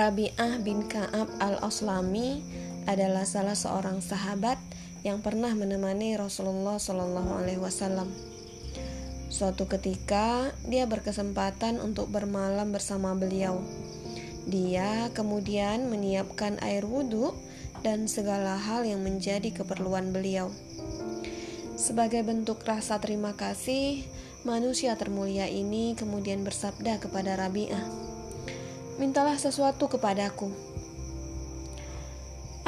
Rabi'ah bin Ka'ab al-Aslami adalah salah seorang sahabat yang pernah menemani Rasulullah Shallallahu Alaihi Wasallam. Suatu ketika, dia berkesempatan untuk bermalam bersama beliau. Dia kemudian menyiapkan air wudhu dan segala hal yang menjadi keperluan beliau. Sebagai bentuk rasa terima kasih, manusia termulia ini kemudian bersabda kepada Rabi'ah, mintalah sesuatu kepadaku.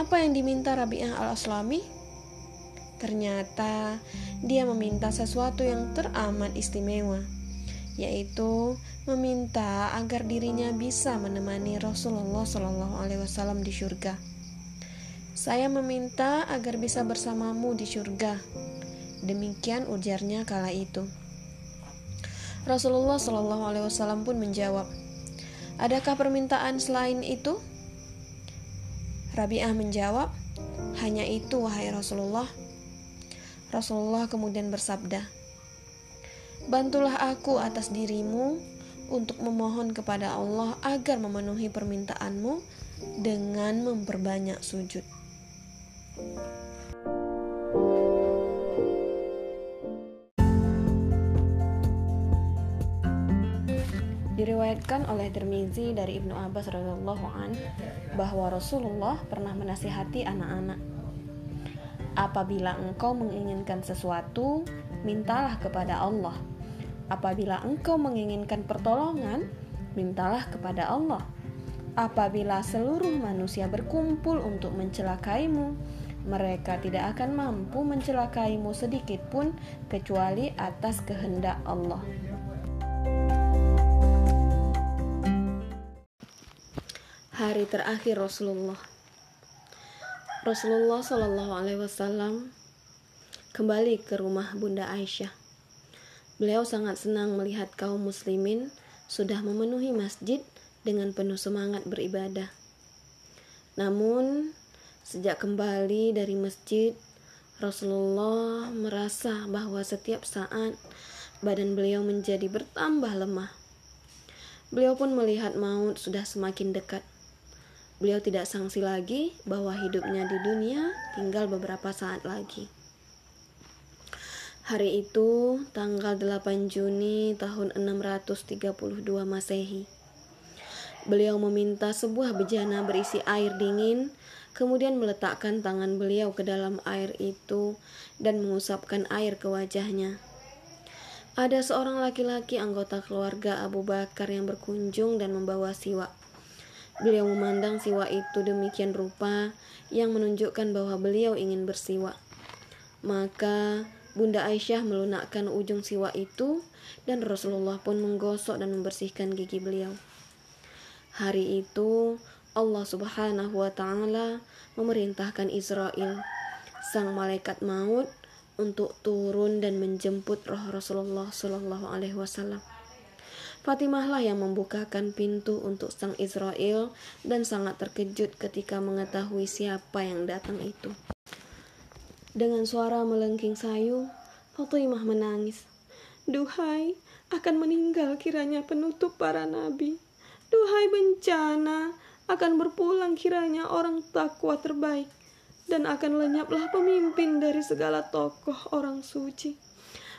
Apa yang diminta Rabi'ah al-Aslami? Ternyata dia meminta sesuatu yang teramat istimewa, yaitu meminta agar dirinya bisa menemani Rasulullah Shallallahu Alaihi Wasallam di surga. Saya meminta agar bisa bersamamu di surga. Demikian ujarnya kala itu. Rasulullah Shallallahu Alaihi Wasallam pun menjawab, Adakah permintaan selain itu? Rabi'ah menjawab, "Hanya itu, wahai Rasulullah." Rasulullah kemudian bersabda, "Bantulah aku atas dirimu untuk memohon kepada Allah agar memenuhi permintaanmu dengan memperbanyak sujud." Diriwayatkan oleh Tirmizi dari Ibnu Abbas radhiyallahu an bahwa Rasulullah pernah menasihati anak-anak. Apabila engkau menginginkan sesuatu, mintalah kepada Allah. Apabila engkau menginginkan pertolongan, mintalah kepada Allah. Apabila seluruh manusia berkumpul untuk mencelakaimu, mereka tidak akan mampu mencelakaimu sedikit pun kecuali atas kehendak Allah. Hari terakhir Rasulullah. Rasulullah Shallallahu Alaihi Wasallam kembali ke rumah Bunda Aisyah. Beliau sangat senang melihat kaum muslimin sudah memenuhi masjid dengan penuh semangat beribadah. Namun, sejak kembali dari masjid, Rasulullah merasa bahwa setiap saat badan beliau menjadi bertambah lemah. Beliau pun melihat maut sudah semakin dekat. Beliau tidak sangsi lagi bahwa hidupnya di dunia tinggal beberapa saat lagi. Hari itu, tanggal 8 Juni tahun 632 Masehi. Beliau meminta sebuah bejana berisi air dingin, kemudian meletakkan tangan beliau ke dalam air itu dan mengusapkan air ke wajahnya. Ada seorang laki-laki anggota keluarga Abu Bakar yang berkunjung dan membawa siwak. Beliau memandang siwa itu demikian rupa yang menunjukkan bahwa beliau ingin bersiwa. Maka Bunda Aisyah melunakkan ujung siwa itu dan Rasulullah pun menggosok dan membersihkan gigi beliau. Hari itu Allah Subhanahu wa taala memerintahkan Israel sang malaikat maut untuk turun dan menjemput roh Rasulullah Shallallahu alaihi wasallam. Fatimahlah yang membukakan pintu untuk sang Israel dan sangat terkejut ketika mengetahui siapa yang datang itu. Dengan suara melengking sayu, Fatimah menangis. Duhai, akan meninggal kiranya penutup para nabi. Duhai bencana, akan berpulang kiranya orang takwa terbaik. Dan akan lenyaplah pemimpin dari segala tokoh orang suci.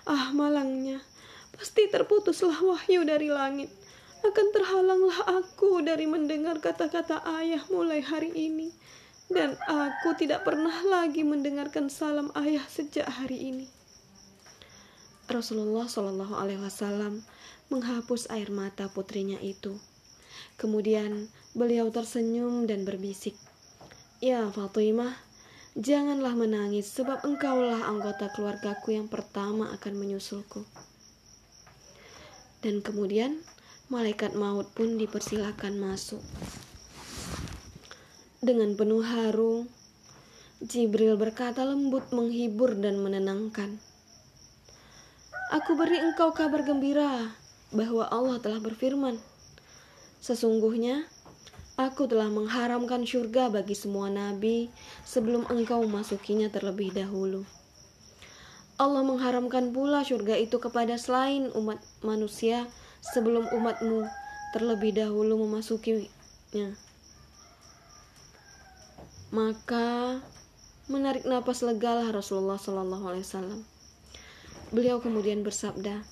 Ah malangnya, Pasti terputuslah wahyu dari langit. Akan terhalanglah aku dari mendengar kata-kata ayah mulai hari ini. Dan aku tidak pernah lagi mendengarkan salam ayah sejak hari ini. Rasulullah Shallallahu Alaihi Wasallam menghapus air mata putrinya itu. Kemudian beliau tersenyum dan berbisik, Ya Fatimah, janganlah menangis sebab engkaulah anggota keluargaku yang pertama akan menyusulku. Dan kemudian malaikat maut pun dipersilakan masuk. Dengan penuh haru, Jibril berkata lembut menghibur dan menenangkan. Aku beri engkau kabar gembira bahwa Allah telah berfirman, Sesungguhnya, aku telah mengharamkan surga bagi semua nabi sebelum engkau masukinya terlebih dahulu. Allah mengharamkan pula surga itu kepada selain umat manusia sebelum umatmu terlebih dahulu memasukinya. Maka menarik napas legalah Rasulullah Shallallahu Alaihi Wasallam. Beliau kemudian bersabda,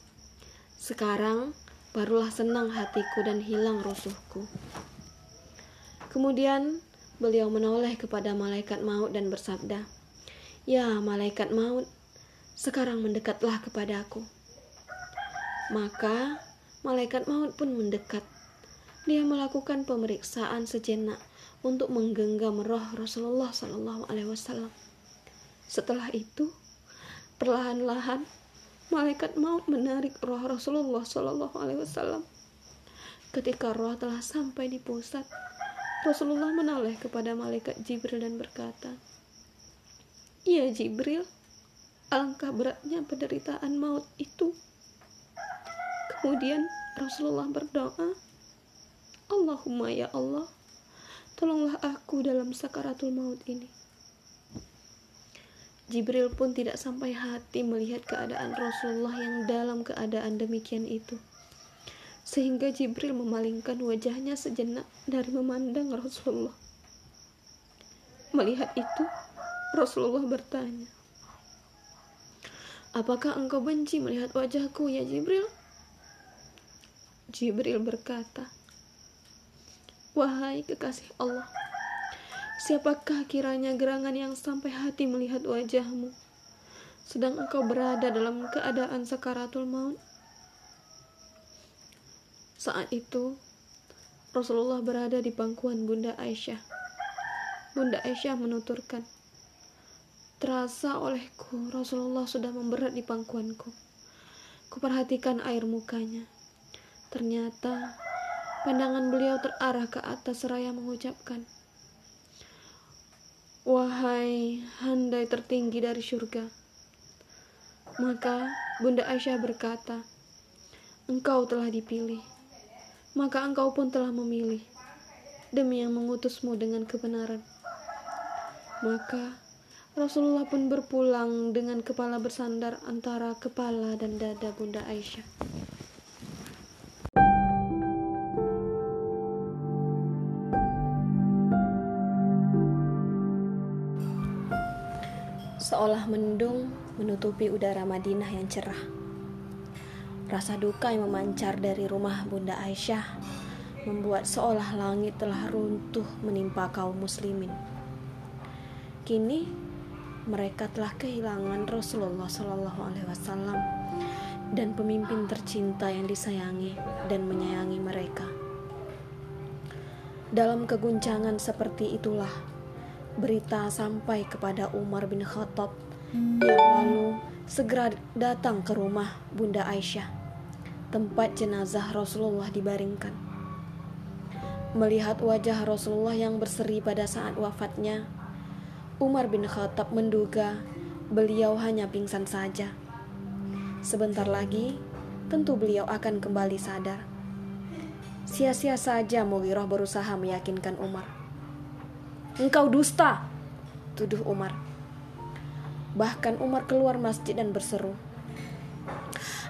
sekarang barulah senang hatiku dan hilang rusuhku. Kemudian beliau menoleh kepada malaikat maut dan bersabda, Ya malaikat maut, sekarang mendekatlah kepadaku. Maka malaikat maut pun mendekat. Dia melakukan pemeriksaan sejenak untuk menggenggam roh Rasulullah Shallallahu Alaihi Wasallam. Setelah itu, perlahan-lahan malaikat maut menarik roh Rasulullah Shallallahu Alaihi Wasallam. Ketika roh telah sampai di pusat, Rasulullah menoleh kepada malaikat Jibril dan berkata, "Ya Jibril, alangkah beratnya penderitaan maut itu." Kemudian Rasulullah berdoa, "Allahumma ya Allah, tolonglah aku dalam sakaratul maut ini. Jibril pun tidak sampai hati melihat keadaan Rasulullah yang dalam keadaan demikian itu. Sehingga Jibril memalingkan wajahnya sejenak dari memandang Rasulullah. Melihat itu, Rasulullah bertanya, Apakah engkau benci melihat wajahku ya Jibril? Jibril berkata, Wahai kekasih Allah, siapakah kiranya gerangan yang sampai hati melihat wajahmu, sedang engkau berada dalam keadaan sakaratul maut? Saat itu, Rasulullah berada di pangkuan Bunda Aisyah. Bunda Aisyah menuturkan, Terasa olehku, Rasulullah sudah memberat di pangkuanku. Kuperhatikan air mukanya. Ternyata Pandangan beliau terarah ke atas seraya mengucapkan, Wahai handai tertinggi dari surga. Maka Bunda Aisyah berkata, Engkau telah dipilih, maka engkau pun telah memilih, demi yang mengutusmu dengan kebenaran. Maka Rasulullah pun berpulang dengan kepala bersandar antara kepala dan dada Bunda Aisyah. seolah mendung menutupi udara Madinah yang cerah. Rasa duka yang memancar dari rumah Bunda Aisyah membuat seolah langit telah runtuh menimpa kaum muslimin. Kini mereka telah kehilangan Rasulullah Shallallahu Alaihi Wasallam dan pemimpin tercinta yang disayangi dan menyayangi mereka. Dalam keguncangan seperti itulah berita sampai kepada Umar bin Khattab yang lalu segera datang ke rumah Bunda Aisyah, tempat jenazah Rasulullah dibaringkan. Melihat wajah Rasulullah yang berseri pada saat wafatnya, Umar bin Khattab menduga beliau hanya pingsan saja. Sebentar lagi, tentu beliau akan kembali sadar. Sia-sia saja Mughirah berusaha meyakinkan Umar Engkau dusta, tuduh Umar. Bahkan Umar keluar masjid dan berseru.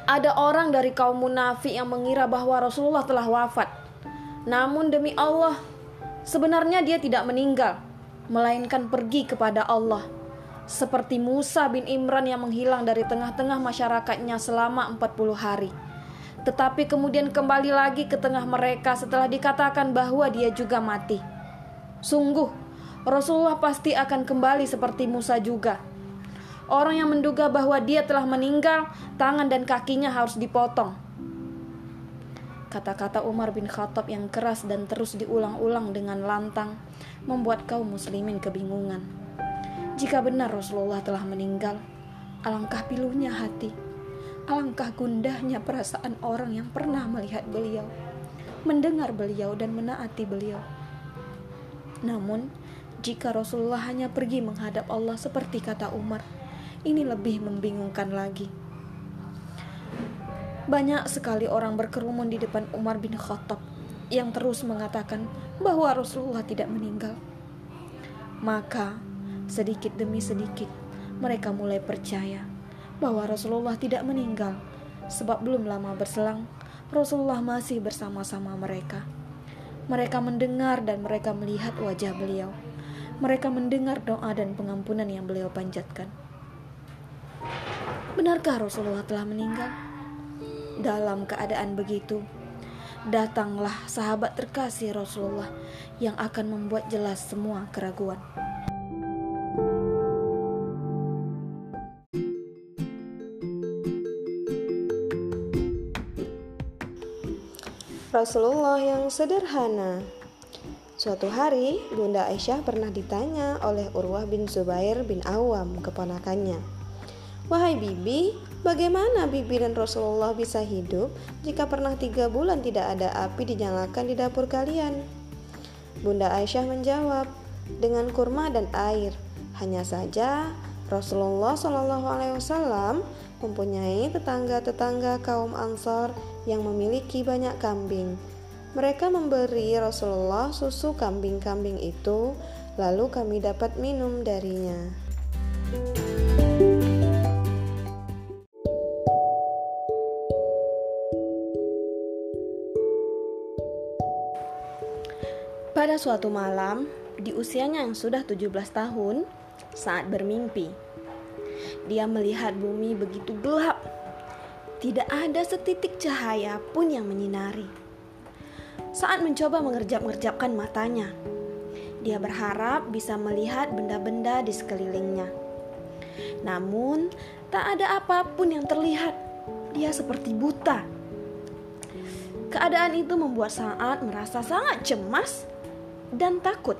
Ada orang dari kaum munafik yang mengira bahwa Rasulullah telah wafat. Namun demi Allah, sebenarnya dia tidak meninggal, melainkan pergi kepada Allah. Seperti Musa bin Imran yang menghilang dari tengah-tengah masyarakatnya selama 40 hari. Tetapi kemudian kembali lagi ke tengah mereka setelah dikatakan bahwa dia juga mati. Sungguh, Rasulullah pasti akan kembali seperti Musa juga. Orang yang menduga bahwa dia telah meninggal, tangan dan kakinya harus dipotong. Kata-kata Umar bin Khattab yang keras dan terus diulang-ulang dengan lantang membuat kaum muslimin kebingungan. Jika benar Rasulullah telah meninggal, alangkah pilunya hati, alangkah gundahnya perasaan orang yang pernah melihat beliau, mendengar beliau dan menaati beliau. Namun, jika Rasulullah hanya pergi menghadap Allah seperti kata Umar, ini lebih membingungkan lagi. Banyak sekali orang berkerumun di depan Umar bin Khattab yang terus mengatakan bahwa Rasulullah tidak meninggal. Maka, sedikit demi sedikit, mereka mulai percaya bahwa Rasulullah tidak meninggal, sebab belum lama berselang Rasulullah masih bersama-sama mereka. Mereka mendengar dan mereka melihat wajah beliau mereka mendengar doa dan pengampunan yang beliau panjatkan. Benarkah Rasulullah telah meninggal? Dalam keadaan begitu, datanglah sahabat terkasih Rasulullah yang akan membuat jelas semua keraguan. Rasulullah yang sederhana. Suatu hari, Bunda Aisyah pernah ditanya oleh Urwah bin Zubair bin Awam, keponakannya. Wahai Bibi, Bagaimana Bibi dan Rasulullah bisa hidup jika pernah tiga bulan tidak ada api dinyalakan di dapur kalian? Bunda Aisyah menjawab, dengan kurma dan air. Hanya saja Rasulullah Wasallam mempunyai tetangga-tetangga kaum Ansor yang memiliki banyak kambing. Mereka memberi Rasulullah susu kambing-kambing itu, lalu kami dapat minum darinya. Pada suatu malam, di usianya yang sudah 17 tahun, saat bermimpi, dia melihat bumi begitu gelap. Tidak ada setitik cahaya pun yang menyinari. Saat mencoba mengerjap-ngerjapkan matanya, dia berharap bisa melihat benda-benda di sekelilingnya. Namun, tak ada apa pun yang terlihat. Dia seperti buta. Keadaan itu membuat Saat merasa sangat cemas dan takut.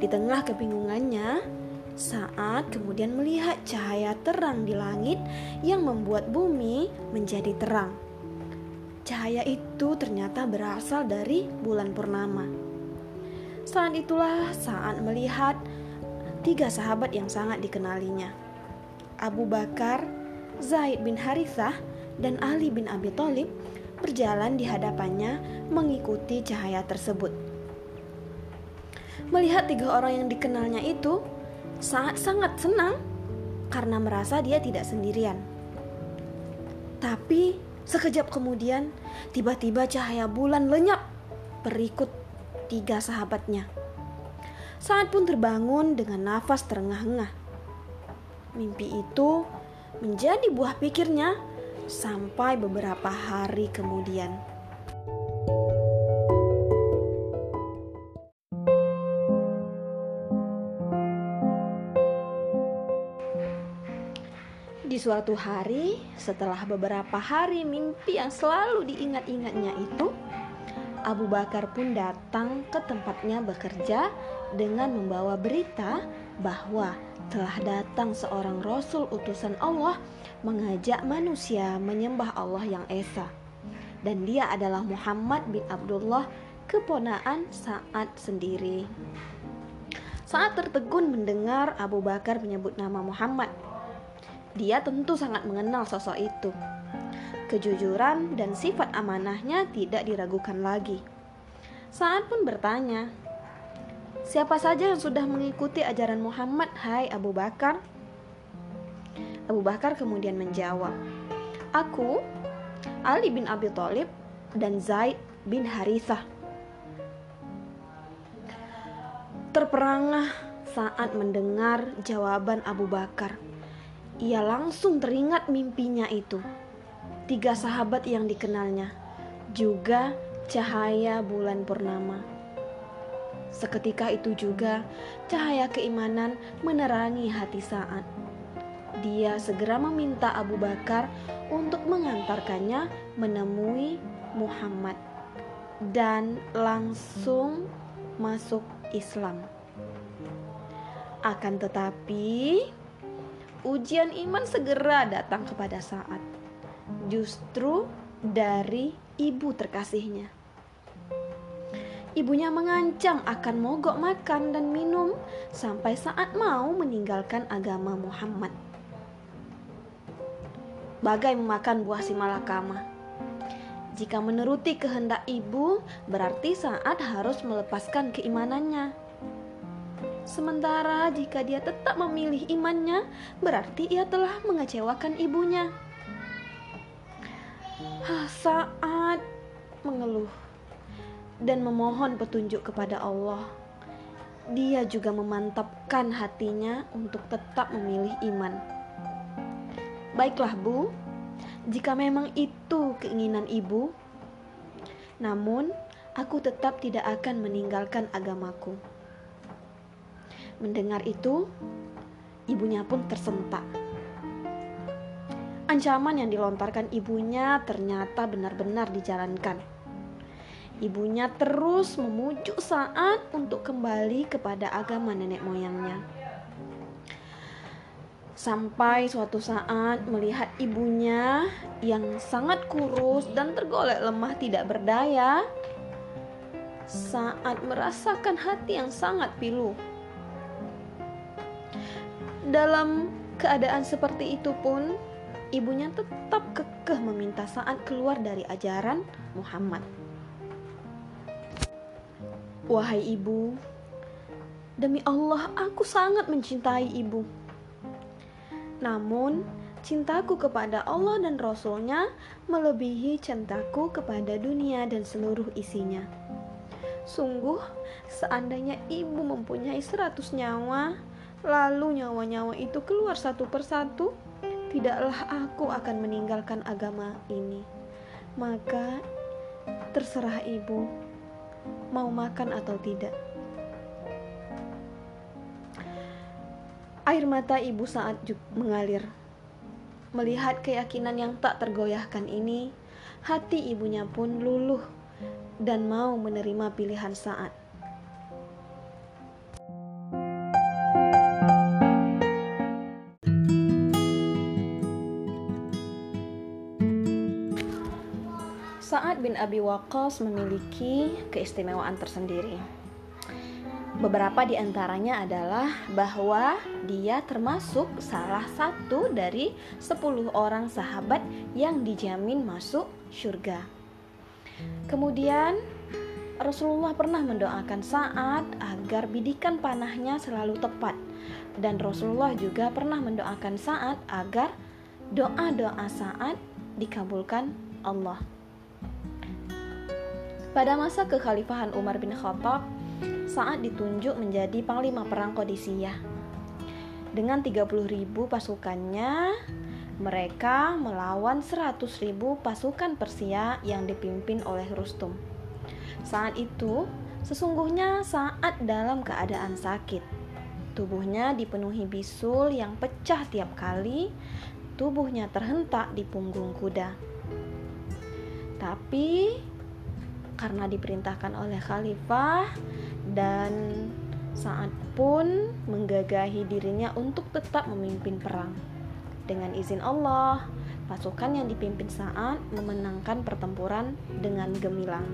Di tengah kebingungannya, saat kemudian melihat cahaya terang di langit yang membuat bumi menjadi terang. Cahaya itu ternyata berasal dari bulan purnama. Saat itulah saat melihat tiga sahabat yang sangat dikenalinya. Abu Bakar, Zaid bin Harithah, dan Ali bin Abi Thalib berjalan di hadapannya mengikuti cahaya tersebut. Melihat tiga orang yang dikenalnya itu, sangat-sangat senang karena merasa dia tidak sendirian. Tapi sekejap kemudian, tiba-tiba cahaya bulan lenyap berikut tiga sahabatnya. Saat pun terbangun dengan nafas terengah-engah. Mimpi itu menjadi buah pikirnya sampai beberapa hari kemudian. Di suatu hari, setelah beberapa hari mimpi yang selalu diingat-ingatnya itu, Abu Bakar pun datang ke tempatnya bekerja dengan membawa berita bahwa telah datang seorang rasul utusan Allah mengajak manusia menyembah Allah yang esa. Dan dia adalah Muhammad bin Abdullah, keponaan Saat sendiri. Saat tertegun mendengar Abu Bakar menyebut nama Muhammad, dia tentu sangat mengenal sosok itu. Kejujuran dan sifat amanahnya tidak diragukan lagi. Saat pun bertanya, Siapa saja yang sudah mengikuti ajaran Muhammad, hai Abu Bakar? Abu Bakar kemudian menjawab, Aku, Ali bin Abi Thalib, dan Zaid bin Harithah. Terperangah saat mendengar jawaban Abu Bakar ia langsung teringat mimpinya itu. Tiga sahabat yang dikenalnya, juga cahaya bulan purnama. Seketika itu juga cahaya keimanan menerangi hati saat. Dia segera meminta Abu Bakar untuk mengantarkannya menemui Muhammad dan langsung masuk Islam. Akan tetapi, ujian iman segera datang kepada saat. Justru dari ibu terkasihnya. Ibunya mengancam akan mogok makan dan minum sampai saat mau meninggalkan agama Muhammad. Bagai memakan buah si malakama. Jika menuruti kehendak ibu, berarti saat harus melepaskan keimanannya Sementara jika dia tetap memilih imannya, berarti ia telah mengecewakan ibunya. Saat mengeluh dan memohon petunjuk kepada Allah. dia juga memantapkan hatinya untuk tetap memilih iman. Baiklah, Bu, jika memang itu keinginan ibu, namun aku tetap tidak akan meninggalkan agamaku. Mendengar itu, ibunya pun tersentak. Ancaman yang dilontarkan ibunya ternyata benar-benar dijalankan. Ibunya terus memujuk saat untuk kembali kepada agama nenek moyangnya. Sampai suatu saat melihat ibunya yang sangat kurus dan tergolek lemah tidak berdaya, saat merasakan hati yang sangat pilu. Dalam keadaan seperti itu pun, ibunya tetap kekeh meminta saat keluar dari ajaran Muhammad. Wahai ibu, demi Allah aku sangat mencintai ibu. Namun, cintaku kepada Allah dan Rasulnya melebihi cintaku kepada dunia dan seluruh isinya. Sungguh, seandainya ibu mempunyai seratus nyawa, lalu nyawa-nyawa itu keluar satu persatu, tidaklah aku akan meninggalkan agama ini. Maka terserah ibu mau makan atau tidak. Air mata ibu saat mengalir. Melihat keyakinan yang tak tergoyahkan ini, hati ibunya pun luluh dan mau menerima pilihan saat. Bin Abi Waqqas memiliki keistimewaan tersendiri. Beberapa di antaranya adalah bahwa dia termasuk salah satu dari 10 orang sahabat yang dijamin masuk surga. Kemudian Rasulullah pernah mendoakan Sa'ad agar bidikan panahnya selalu tepat dan Rasulullah juga pernah mendoakan Sa'ad agar doa-doa Sa'ad dikabulkan Allah. Pada masa kekhalifahan Umar bin Khattab, saat ditunjuk menjadi panglima perang Qadisiyah. Dengan 30.000 pasukannya, mereka melawan 100.000 pasukan Persia yang dipimpin oleh Rustum. Saat itu, sesungguhnya saat dalam keadaan sakit. Tubuhnya dipenuhi bisul yang pecah tiap kali tubuhnya terhentak di punggung kuda. Tapi karena diperintahkan oleh khalifah dan saat pun menggagahi dirinya untuk tetap memimpin perang. Dengan izin Allah, pasukan yang dipimpin saat memenangkan pertempuran dengan gemilang.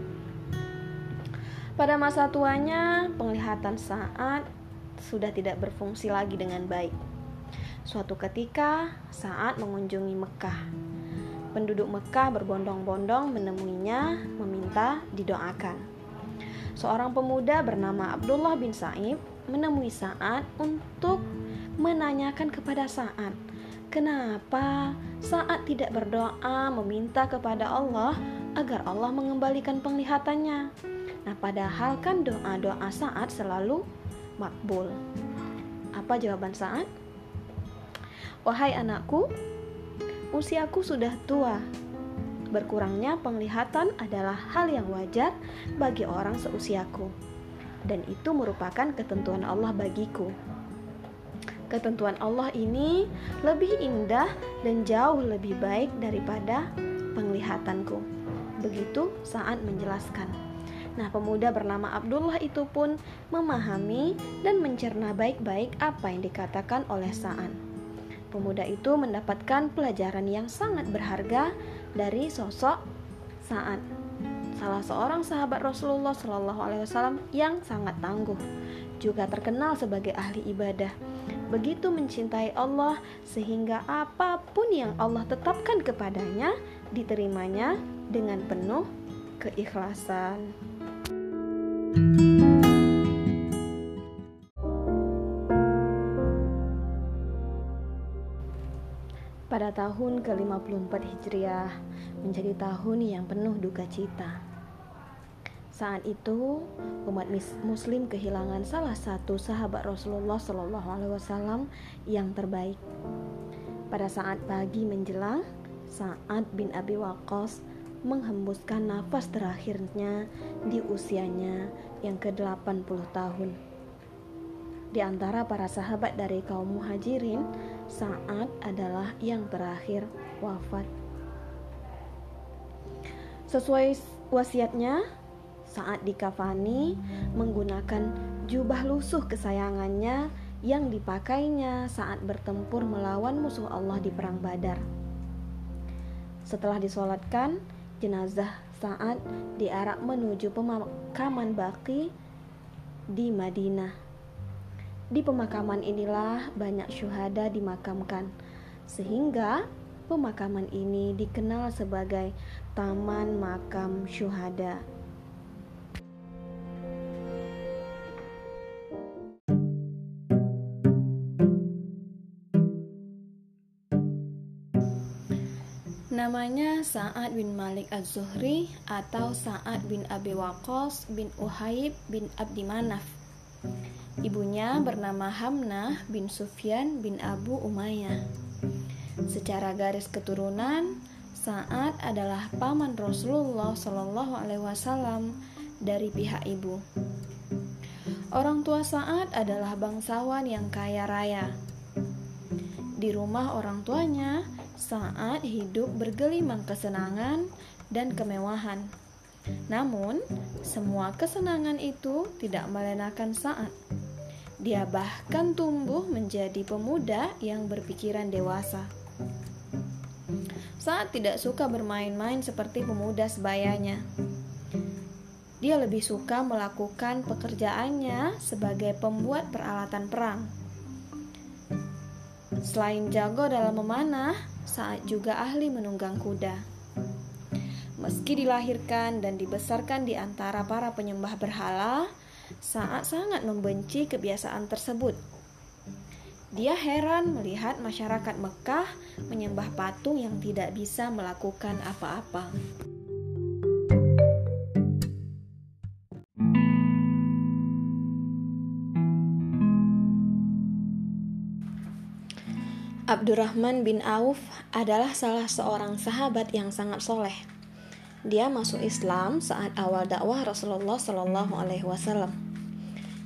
Pada masa tuanya, penglihatan saat sudah tidak berfungsi lagi dengan baik. Suatu ketika, saat mengunjungi Mekah, penduduk Mekah berbondong-bondong menemuinya meminta didoakan. Seorang pemuda bernama Abdullah bin Sa'ib menemui Sa'ad untuk menanyakan kepada Sa'ad, kenapa Sa'ad tidak berdoa meminta kepada Allah agar Allah mengembalikan penglihatannya. Nah, padahal kan doa-doa Sa'ad selalu makbul. Apa jawaban Sa'ad? Wahai anakku, usiaku sudah tua. Berkurangnya penglihatan adalah hal yang wajar bagi orang seusiaku, dan itu merupakan ketentuan Allah bagiku. Ketentuan Allah ini lebih indah dan jauh lebih baik daripada penglihatanku. Begitu saat menjelaskan. Nah, pemuda bernama Abdullah itu pun memahami dan mencerna baik-baik apa yang dikatakan oleh Sa'an pemuda itu mendapatkan pelajaran yang sangat berharga dari sosok Sa'ad, salah seorang sahabat Rasulullah Shallallahu Alaihi Wasallam yang sangat tangguh, juga terkenal sebagai ahli ibadah. Begitu mencintai Allah sehingga apa pun yang Allah tetapkan kepadanya diterimanya dengan penuh keikhlasan. thank Pada tahun ke-54 Hijriah menjadi tahun yang penuh duka cita. Saat itu umat Muslim kehilangan salah satu sahabat Rasulullah Shallallahu Alaihi Wasallam yang terbaik. Pada saat pagi menjelang, Saad bin Abi Waqqas menghembuskan nafas terakhirnya di usianya yang ke-80 tahun. Di antara para sahabat dari kaum muhajirin, Sa'ad adalah yang terakhir wafat. Sesuai wasiatnya, saat dikafani menggunakan jubah lusuh kesayangannya yang dipakainya saat bertempur melawan musuh Allah di perang Badar. Setelah disolatkan, jenazah saat diarak menuju pemakaman Baki di Madinah. Di pemakaman inilah banyak syuhada dimakamkan, sehingga pemakaman ini dikenal sebagai Taman Makam Syuhada. Namanya Sa'ad bin Malik Az-Zuhri atau Sa'ad bin Abi Waqqas bin Uhaib bin Abdi Manaf. Ibunya bernama Hamnah bin Sufyan bin Abu Umayyah. Secara garis keturunan, Sa'ad adalah paman Rasulullah Shallallahu alaihi wasallam dari pihak ibu. Orang tua Sa'ad adalah bangsawan yang kaya raya. Di rumah orang tuanya, saat hidup bergelimang kesenangan dan kemewahan. Namun, semua kesenangan itu tidak melenakan saat. Dia bahkan tumbuh menjadi pemuda yang berpikiran dewasa. Saat tidak suka bermain-main seperti pemuda sebayanya. Dia lebih suka melakukan pekerjaannya sebagai pembuat peralatan perang. Selain jago dalam memanah, saat juga ahli menunggang kuda. Meski dilahirkan dan dibesarkan di antara para penyembah berhala, saat sangat membenci kebiasaan tersebut. Dia heran melihat masyarakat Mekah menyembah patung yang tidak bisa melakukan apa-apa. Abdurrahman bin Auf adalah salah seorang sahabat yang sangat soleh. Dia masuk Islam saat awal dakwah Rasulullah Shallallahu Alaihi Wasallam.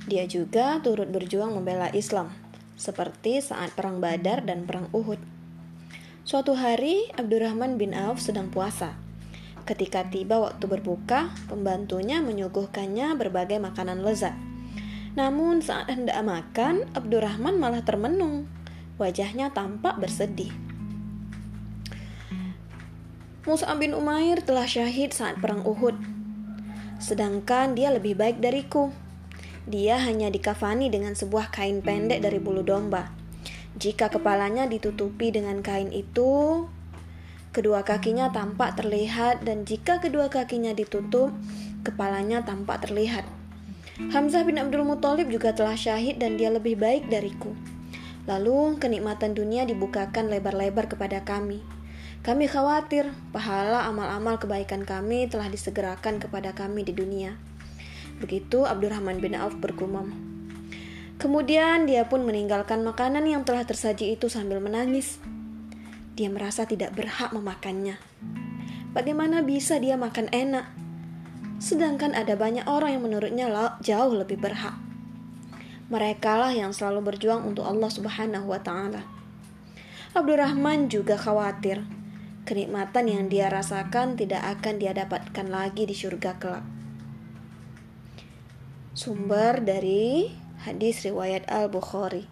Dia juga turut berjuang membela Islam, seperti saat perang Badar dan perang Uhud. Suatu hari, Abdurrahman bin Auf sedang puasa. Ketika tiba waktu berbuka, pembantunya menyuguhkannya berbagai makanan lezat. Namun saat hendak makan, Abdurrahman malah termenung Wajahnya tampak bersedih. Mus'ab bin Umair telah syahid saat perang Uhud. Sedangkan dia lebih baik dariku. Dia hanya dikafani dengan sebuah kain pendek dari bulu domba. Jika kepalanya ditutupi dengan kain itu, kedua kakinya tampak terlihat dan jika kedua kakinya ditutup, kepalanya tampak terlihat. Hamzah bin Abdul Muthalib juga telah syahid dan dia lebih baik dariku. Lalu kenikmatan dunia dibukakan lebar-lebar kepada kami. Kami khawatir pahala amal-amal kebaikan kami telah disegerakan kepada kami di dunia. Begitu Abdurrahman bin Auf bergumam. Kemudian dia pun meninggalkan makanan yang telah tersaji itu sambil menangis. Dia merasa tidak berhak memakannya. Bagaimana bisa dia makan enak? Sedangkan ada banyak orang yang menurutnya jauh lebih berhak. Mereka lah yang selalu berjuang untuk Allah Subhanahu wa taala. Abdurrahman juga khawatir kenikmatan yang dia rasakan tidak akan dia dapatkan lagi di surga kelak. Sumber dari hadis riwayat Al-Bukhari.